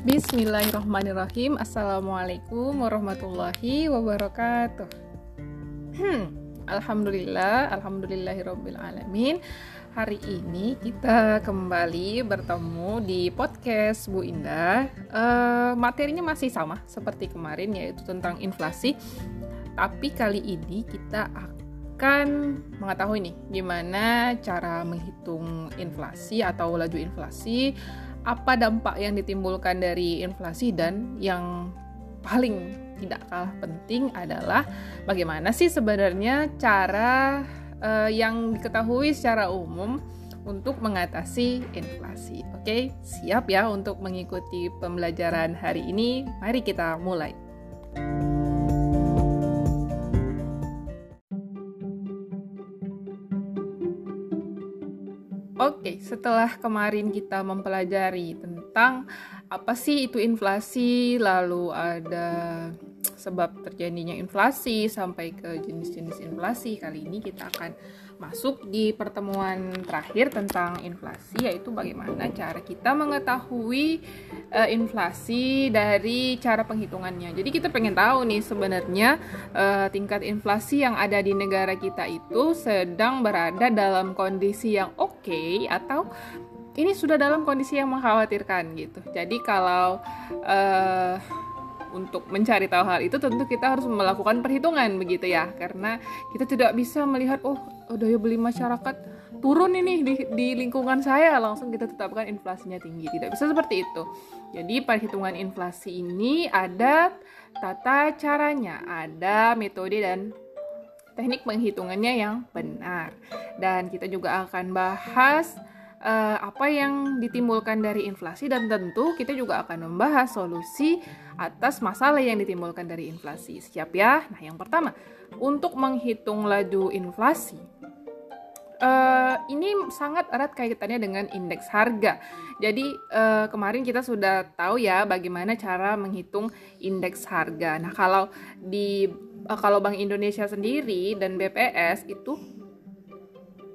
Bismillahirrahmanirrahim. Assalamualaikum warahmatullahi wabarakatuh. Hmm, Alhamdulillah Alhamdulillahirrabbilalamin Hari ini kita kembali bertemu di podcast Bu Indah. Uh, Materinya masih sama seperti kemarin yaitu tentang inflasi. Tapi kali ini kita akan mengetahui nih gimana cara menghitung inflasi atau laju inflasi apa dampak yang ditimbulkan dari inflasi dan yang paling tidak kalah penting adalah bagaimana sih sebenarnya cara uh, yang diketahui secara umum untuk mengatasi inflasi. Oke, siap ya untuk mengikuti pembelajaran hari ini? Mari kita mulai. Setelah kemarin kita mempelajari tentang apa sih itu inflasi, lalu ada sebab terjadinya inflasi sampai ke jenis-jenis inflasi, kali ini kita akan masuk di pertemuan terakhir tentang inflasi yaitu bagaimana cara kita mengetahui uh, inflasi dari cara penghitungannya. Jadi kita pengen tahu nih sebenarnya uh, tingkat inflasi yang ada di negara kita itu sedang berada dalam kondisi yang oke okay, atau ini sudah dalam kondisi yang mengkhawatirkan gitu. Jadi kalau uh, untuk mencari tahu hal itu tentu kita harus melakukan perhitungan begitu ya karena kita tidak bisa melihat oh daya beli masyarakat turun ini di, di lingkungan saya langsung kita tetapkan inflasinya tinggi tidak bisa seperti itu jadi perhitungan inflasi ini ada tata caranya ada metode dan teknik penghitungannya yang benar dan kita juga akan bahas uh, apa yang ditimbulkan dari inflasi dan tentu kita juga akan membahas solusi atas masalah yang ditimbulkan dari inflasi. Siap ya? Nah, yang pertama, untuk menghitung laju inflasi, uh, ini sangat erat kaitannya dengan indeks harga. Jadi uh, kemarin kita sudah tahu ya bagaimana cara menghitung indeks harga. Nah, kalau di uh, kalau Bank Indonesia sendiri dan BPS itu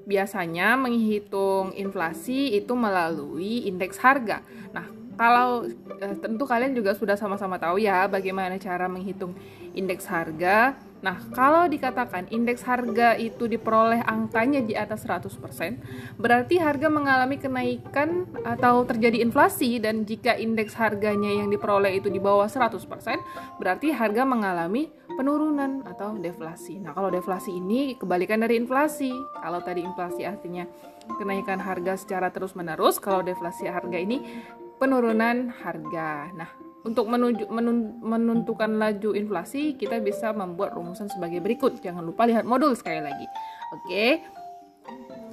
biasanya menghitung inflasi itu melalui indeks harga. Nah, kalau tentu kalian juga sudah sama-sama tahu ya bagaimana cara menghitung indeks harga. Nah, kalau dikatakan indeks harga itu diperoleh angkanya di atas 100%, berarti harga mengalami kenaikan atau terjadi inflasi dan jika indeks harganya yang diperoleh itu di bawah 100%, berarti harga mengalami penurunan atau deflasi. Nah, kalau deflasi ini kebalikan dari inflasi. Kalau tadi inflasi artinya kenaikan harga secara terus-menerus, kalau deflasi harga ini penurunan harga. Nah, untuk menuju, menun, menentukan laju inflasi, kita bisa membuat rumusan sebagai berikut. Jangan lupa lihat modul sekali lagi. Oke.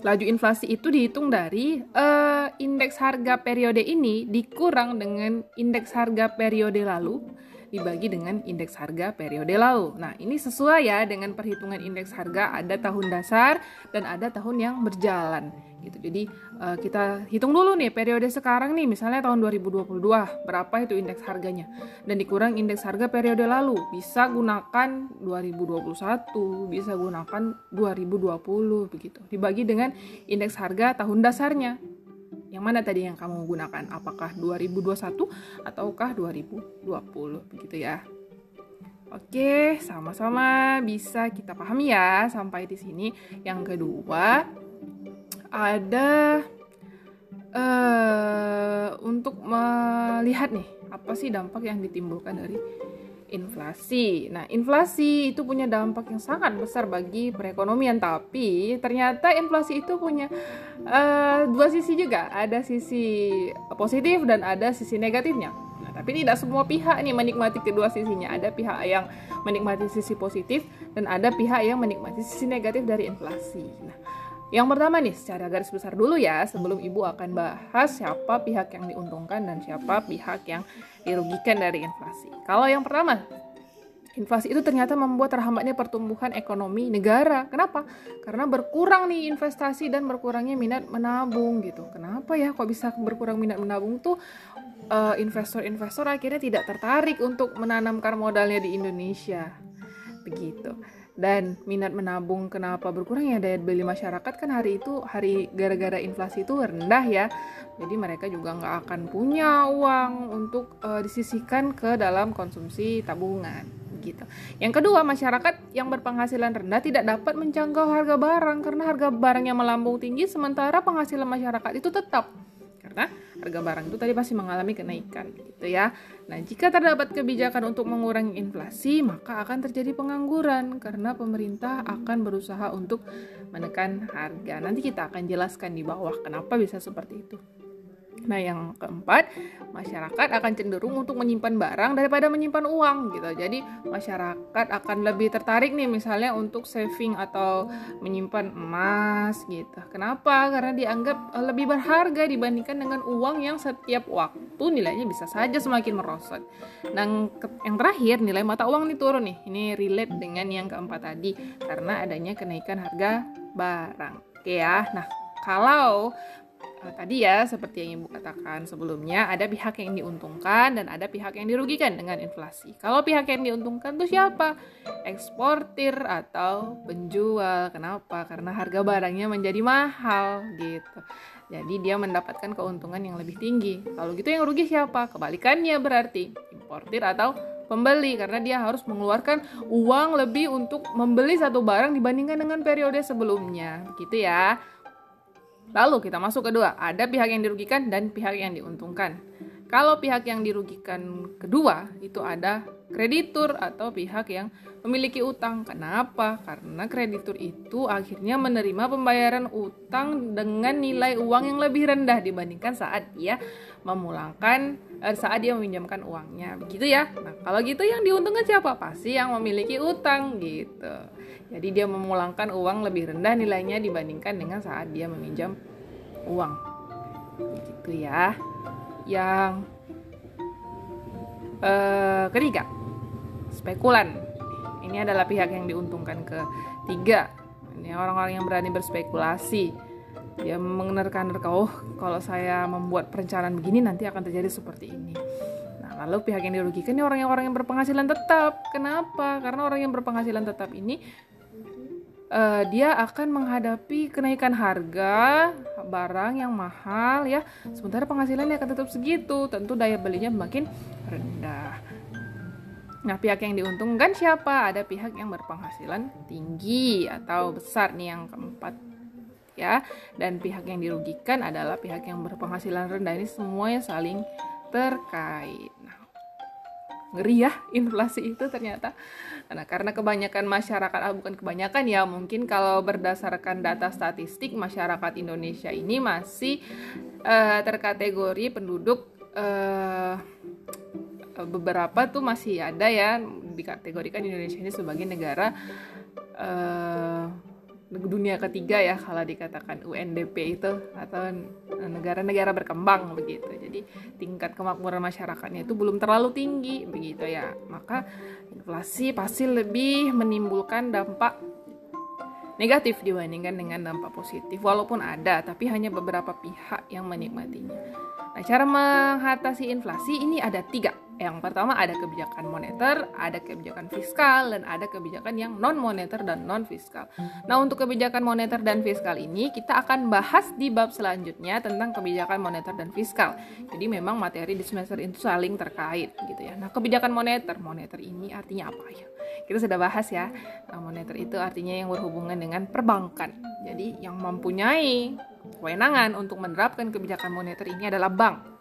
Laju inflasi itu dihitung dari uh, indeks harga periode ini dikurang dengan indeks harga periode lalu dibagi dengan indeks harga periode lalu. Nah, ini sesuai ya dengan perhitungan indeks harga ada tahun dasar dan ada tahun yang berjalan gitu. Jadi uh, kita hitung dulu nih periode sekarang nih misalnya tahun 2022 berapa itu indeks harganya dan dikurang indeks harga periode lalu bisa gunakan 2021 bisa gunakan 2020 begitu dibagi dengan indeks harga tahun dasarnya yang mana tadi yang kamu gunakan? Apakah 2021 ataukah 2020 begitu ya? Oke, sama-sama bisa kita pahami ya sampai di sini. Yang kedua, ada uh, untuk melihat nih apa sih dampak yang ditimbulkan dari inflasi. Nah, inflasi itu punya dampak yang sangat besar bagi perekonomian, tapi ternyata inflasi itu punya uh, dua sisi juga. Ada sisi positif dan ada sisi negatifnya. Nah, tapi tidak semua pihak nih menikmati kedua sisinya. Ada pihak yang menikmati sisi positif dan ada pihak yang menikmati sisi negatif dari inflasi. Nah, yang pertama nih, secara garis besar dulu ya, sebelum Ibu akan bahas siapa pihak yang diuntungkan dan siapa pihak yang dirugikan dari inflasi. Kalau yang pertama, inflasi itu ternyata membuat terhambatnya pertumbuhan ekonomi negara. Kenapa? Karena berkurang nih investasi dan berkurangnya minat menabung gitu. Kenapa ya kok bisa berkurang minat menabung tuh uh, investor-investor akhirnya tidak tertarik untuk menanamkan modalnya di Indonesia. Begitu dan minat menabung kenapa berkurang ya daya beli masyarakat kan hari itu hari gara-gara inflasi itu rendah ya jadi mereka juga nggak akan punya uang untuk uh, disisihkan ke dalam konsumsi tabungan gitu. Yang kedua, masyarakat yang berpenghasilan rendah tidak dapat menjangkau harga barang karena harga barang yang melambung tinggi sementara penghasilan masyarakat itu tetap karena harga barang itu tadi pasti mengalami kenaikan gitu ya. Nah, jika terdapat kebijakan untuk mengurangi inflasi, maka akan terjadi pengangguran karena pemerintah akan berusaha untuk menekan harga. Nanti kita akan jelaskan di bawah kenapa bisa seperti itu. Nah, yang keempat, masyarakat akan cenderung untuk menyimpan barang daripada menyimpan uang gitu. Jadi, masyarakat akan lebih tertarik nih misalnya untuk saving atau menyimpan emas gitu. Kenapa? Karena dianggap eh, lebih berharga dibandingkan dengan uang yang setiap waktu nilainya bisa saja semakin merosot. Dan yang terakhir, nilai mata uang ini turun nih. Ini relate dengan yang keempat tadi karena adanya kenaikan harga barang. Oke ya. Nah, kalau tadi ya seperti yang ibu katakan sebelumnya ada pihak yang diuntungkan dan ada pihak yang dirugikan dengan inflasi. Kalau pihak yang diuntungkan tuh siapa? Eksportir atau penjual. Kenapa? Karena harga barangnya menjadi mahal gitu. Jadi dia mendapatkan keuntungan yang lebih tinggi. Kalau gitu yang rugi siapa? Kebalikannya berarti importir atau pembeli karena dia harus mengeluarkan uang lebih untuk membeli satu barang dibandingkan dengan periode sebelumnya. Gitu ya. Lalu kita masuk kedua, ada pihak yang dirugikan dan pihak yang diuntungkan. Kalau pihak yang dirugikan kedua itu ada kreditur atau pihak yang memiliki utang. Kenapa? Karena kreditur itu akhirnya menerima pembayaran utang dengan nilai uang yang lebih rendah dibandingkan saat dia memulangkan eh, saat dia meminjamkan uangnya. Begitu ya. Nah, kalau gitu yang diuntungkan siapa? Pasti yang memiliki utang gitu. Jadi dia memulangkan uang lebih rendah nilainya dibandingkan dengan saat dia meminjam uang. Gitu ya. Yang uh, ketiga, spekulan. Ini adalah pihak yang diuntungkan ketiga. Ini orang-orang yang berani berspekulasi. Dia menerka-nerka, oh kalau saya membuat perencanaan begini nanti akan terjadi seperti ini. Nah, lalu pihak yang dirugikan ini orang-orang yang berpenghasilan tetap. Kenapa? Karena orang yang berpenghasilan tetap ini uh, dia akan menghadapi kenaikan harga barang yang mahal ya sementara penghasilannya akan tetap segitu tentu daya belinya makin rendah nah pihak yang diuntungkan siapa ada pihak yang berpenghasilan tinggi atau besar nih yang keempat ya. Dan pihak yang dirugikan adalah pihak yang berpenghasilan rendah. Ini semuanya saling terkait. Nah ngeri ya inflasi itu ternyata. Nah karena kebanyakan masyarakat ah, bukan kebanyakan ya mungkin kalau berdasarkan data statistik masyarakat Indonesia ini masih uh, terkategori penduduk uh, beberapa tuh masih ada ya dikategorikan Indonesia ini sebagai negara uh, dunia ketiga ya kalau dikatakan UNDP itu atau negara-negara berkembang begitu. Jadi tingkat kemakmuran masyarakatnya itu belum terlalu tinggi begitu ya. Maka inflasi pasti lebih menimbulkan dampak negatif dibandingkan dengan dampak positif walaupun ada tapi hanya beberapa pihak yang menikmatinya. Cara mengatasi inflasi ini ada tiga yang pertama ada kebijakan moneter, ada kebijakan fiskal, dan ada kebijakan yang non moneter dan non fiskal. Nah untuk kebijakan moneter dan fiskal ini kita akan bahas di bab selanjutnya tentang kebijakan moneter dan fiskal. Jadi memang materi di semester itu saling terkait gitu ya. Nah kebijakan moneter, moneter ini artinya apa ya? Kita sudah bahas ya. Nah, moneter itu artinya yang berhubungan dengan perbankan. Jadi yang mempunyai kewenangan untuk menerapkan kebijakan moneter ini adalah bank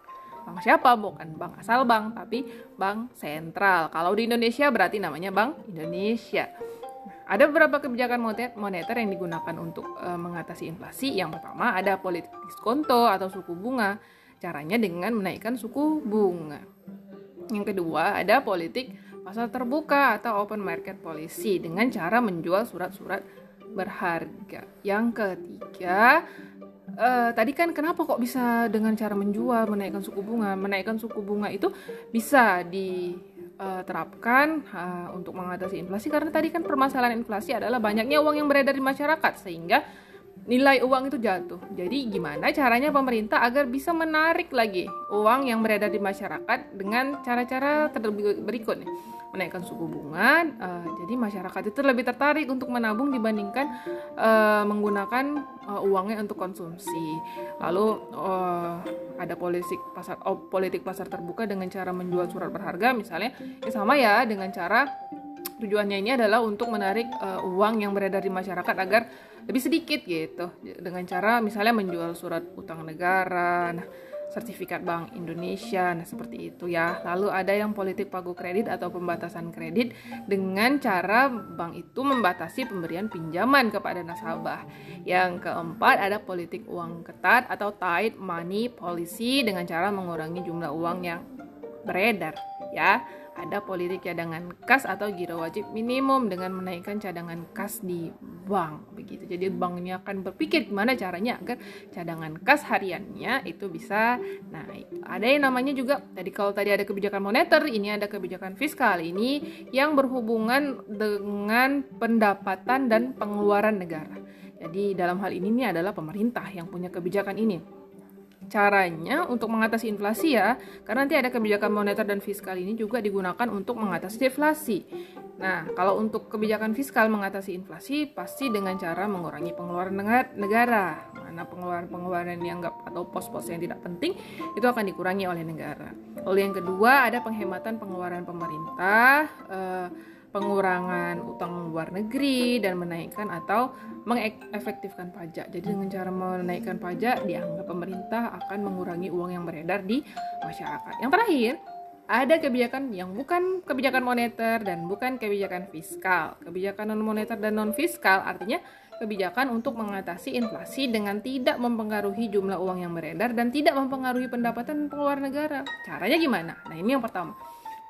Bank siapa? Bukan bank asal bank, tapi bank sentral. Kalau di Indonesia berarti namanya Bank Indonesia. Ada beberapa kebijakan moneter yang digunakan untuk e, mengatasi inflasi. Yang pertama ada politik diskonto atau suku bunga. Caranya dengan menaikkan suku bunga. Yang kedua ada politik pasar terbuka atau open market policy dengan cara menjual surat-surat berharga. Yang ketiga uh, tadi kan kenapa kok bisa dengan cara menjual menaikkan suku bunga? Menaikkan suku bunga itu bisa diterapkan uh, untuk mengatasi inflasi. Karena tadi kan permasalahan inflasi adalah banyaknya uang yang beredar di masyarakat sehingga nilai uang itu jatuh. Jadi gimana caranya pemerintah agar bisa menarik lagi uang yang beredar di masyarakat dengan cara-cara berikut nih menaikkan suku bunga, uh, jadi masyarakat itu lebih tertarik untuk menabung dibandingkan uh, menggunakan uh, uangnya untuk konsumsi. Lalu uh, ada politik pasar oh, politik pasar terbuka dengan cara menjual surat berharga misalnya ya sama ya dengan cara tujuannya ini adalah untuk menarik uh, uang yang beredar di masyarakat agar lebih sedikit gitu dengan cara misalnya menjual surat utang negara nah sertifikat Bank Indonesia. Nah, seperti itu ya. Lalu ada yang politik pagu kredit atau pembatasan kredit dengan cara bank itu membatasi pemberian pinjaman kepada nasabah. Yang keempat ada politik uang ketat atau tight money policy dengan cara mengurangi jumlah uang yang beredar ya ada politik cadangan kas atau giro wajib minimum dengan menaikkan cadangan kas di bank begitu. Jadi banknya akan berpikir gimana caranya agar cadangan kas hariannya itu bisa naik. Ada yang namanya juga tadi kalau tadi ada kebijakan moneter, ini ada kebijakan fiskal ini yang berhubungan dengan pendapatan dan pengeluaran negara. Jadi dalam hal ini ini adalah pemerintah yang punya kebijakan ini caranya untuk mengatasi inflasi ya, karena nanti ada kebijakan moneter dan fiskal ini juga digunakan untuk mengatasi deflasi. Nah, kalau untuk kebijakan fiskal mengatasi inflasi pasti dengan cara mengurangi pengeluaran negara. Mana pengeluaran-pengeluaran yang enggak atau pos-pos yang tidak penting itu akan dikurangi oleh negara. Lalu yang kedua ada penghematan pengeluaran pemerintah. Eh, pengurangan utang luar negeri dan menaikkan atau mengefektifkan pajak. Jadi dengan cara menaikkan pajak dianggap pemerintah akan mengurangi uang yang beredar di masyarakat. Yang terakhir, ada kebijakan yang bukan kebijakan moneter dan bukan kebijakan fiskal. Kebijakan non moneter dan non fiskal artinya kebijakan untuk mengatasi inflasi dengan tidak mempengaruhi jumlah uang yang beredar dan tidak mempengaruhi pendapatan pengeluaran negara. Caranya gimana? Nah, ini yang pertama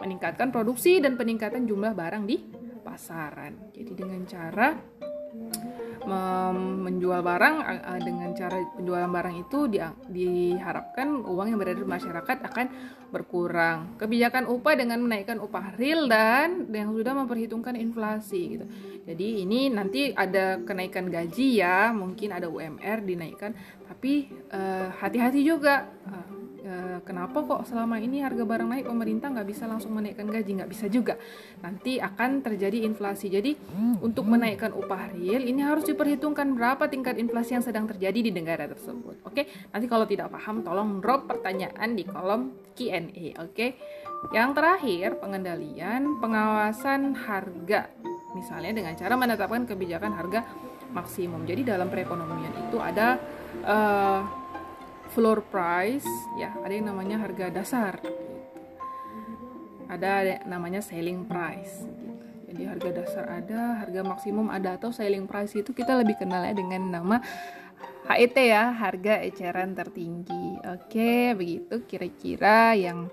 meningkatkan produksi dan peningkatan jumlah barang di pasaran. Jadi dengan cara menjual barang dengan cara penjualan barang itu di, diharapkan uang yang beredar di masyarakat akan berkurang. Kebijakan upah dengan menaikkan upah real dan yang sudah memperhitungkan inflasi gitu. Jadi ini nanti ada kenaikan gaji ya, mungkin ada UMR dinaikkan, tapi eh, hati-hati uh, juga. Uh, e, kenapa kok selama ini harga barang naik pemerintah nggak bisa langsung menaikkan gaji? Nggak bisa juga. Nanti akan terjadi inflasi. Jadi untuk menaikkan upah real ini harus diperhitungkan berapa tingkat inflasi yang sedang terjadi di negara tersebut. Oke? Nanti kalau tidak paham tolong drop pertanyaan di kolom Q&A oke? Yang terakhir pengendalian pengawasan harga. Misalnya dengan cara menetapkan kebijakan harga maksimum. Jadi dalam perekonomian itu ada uh, floor price ya ada yang namanya harga dasar. Ada namanya selling price. Jadi harga dasar ada harga maksimum ada atau selling price itu kita lebih kenal ya dengan nama HET ya harga eceran tertinggi. Oke begitu kira-kira yang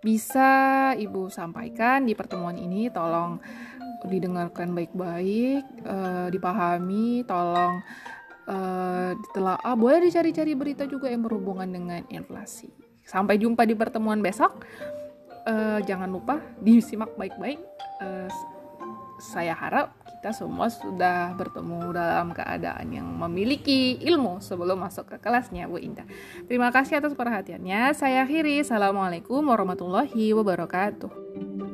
bisa ibu sampaikan di pertemuan ini tolong didengarkan baik-baik uh, dipahami tolong uh, ditelaah boleh dicari-cari berita juga yang berhubungan dengan inflasi sampai jumpa di pertemuan besok uh, jangan lupa disimak baik-baik uh, saya harap kita semua sudah bertemu dalam keadaan yang memiliki ilmu sebelum masuk ke kelasnya Bu Indah. Terima kasih atas perhatiannya. Saya akhiri. Assalamualaikum warahmatullahi wabarakatuh.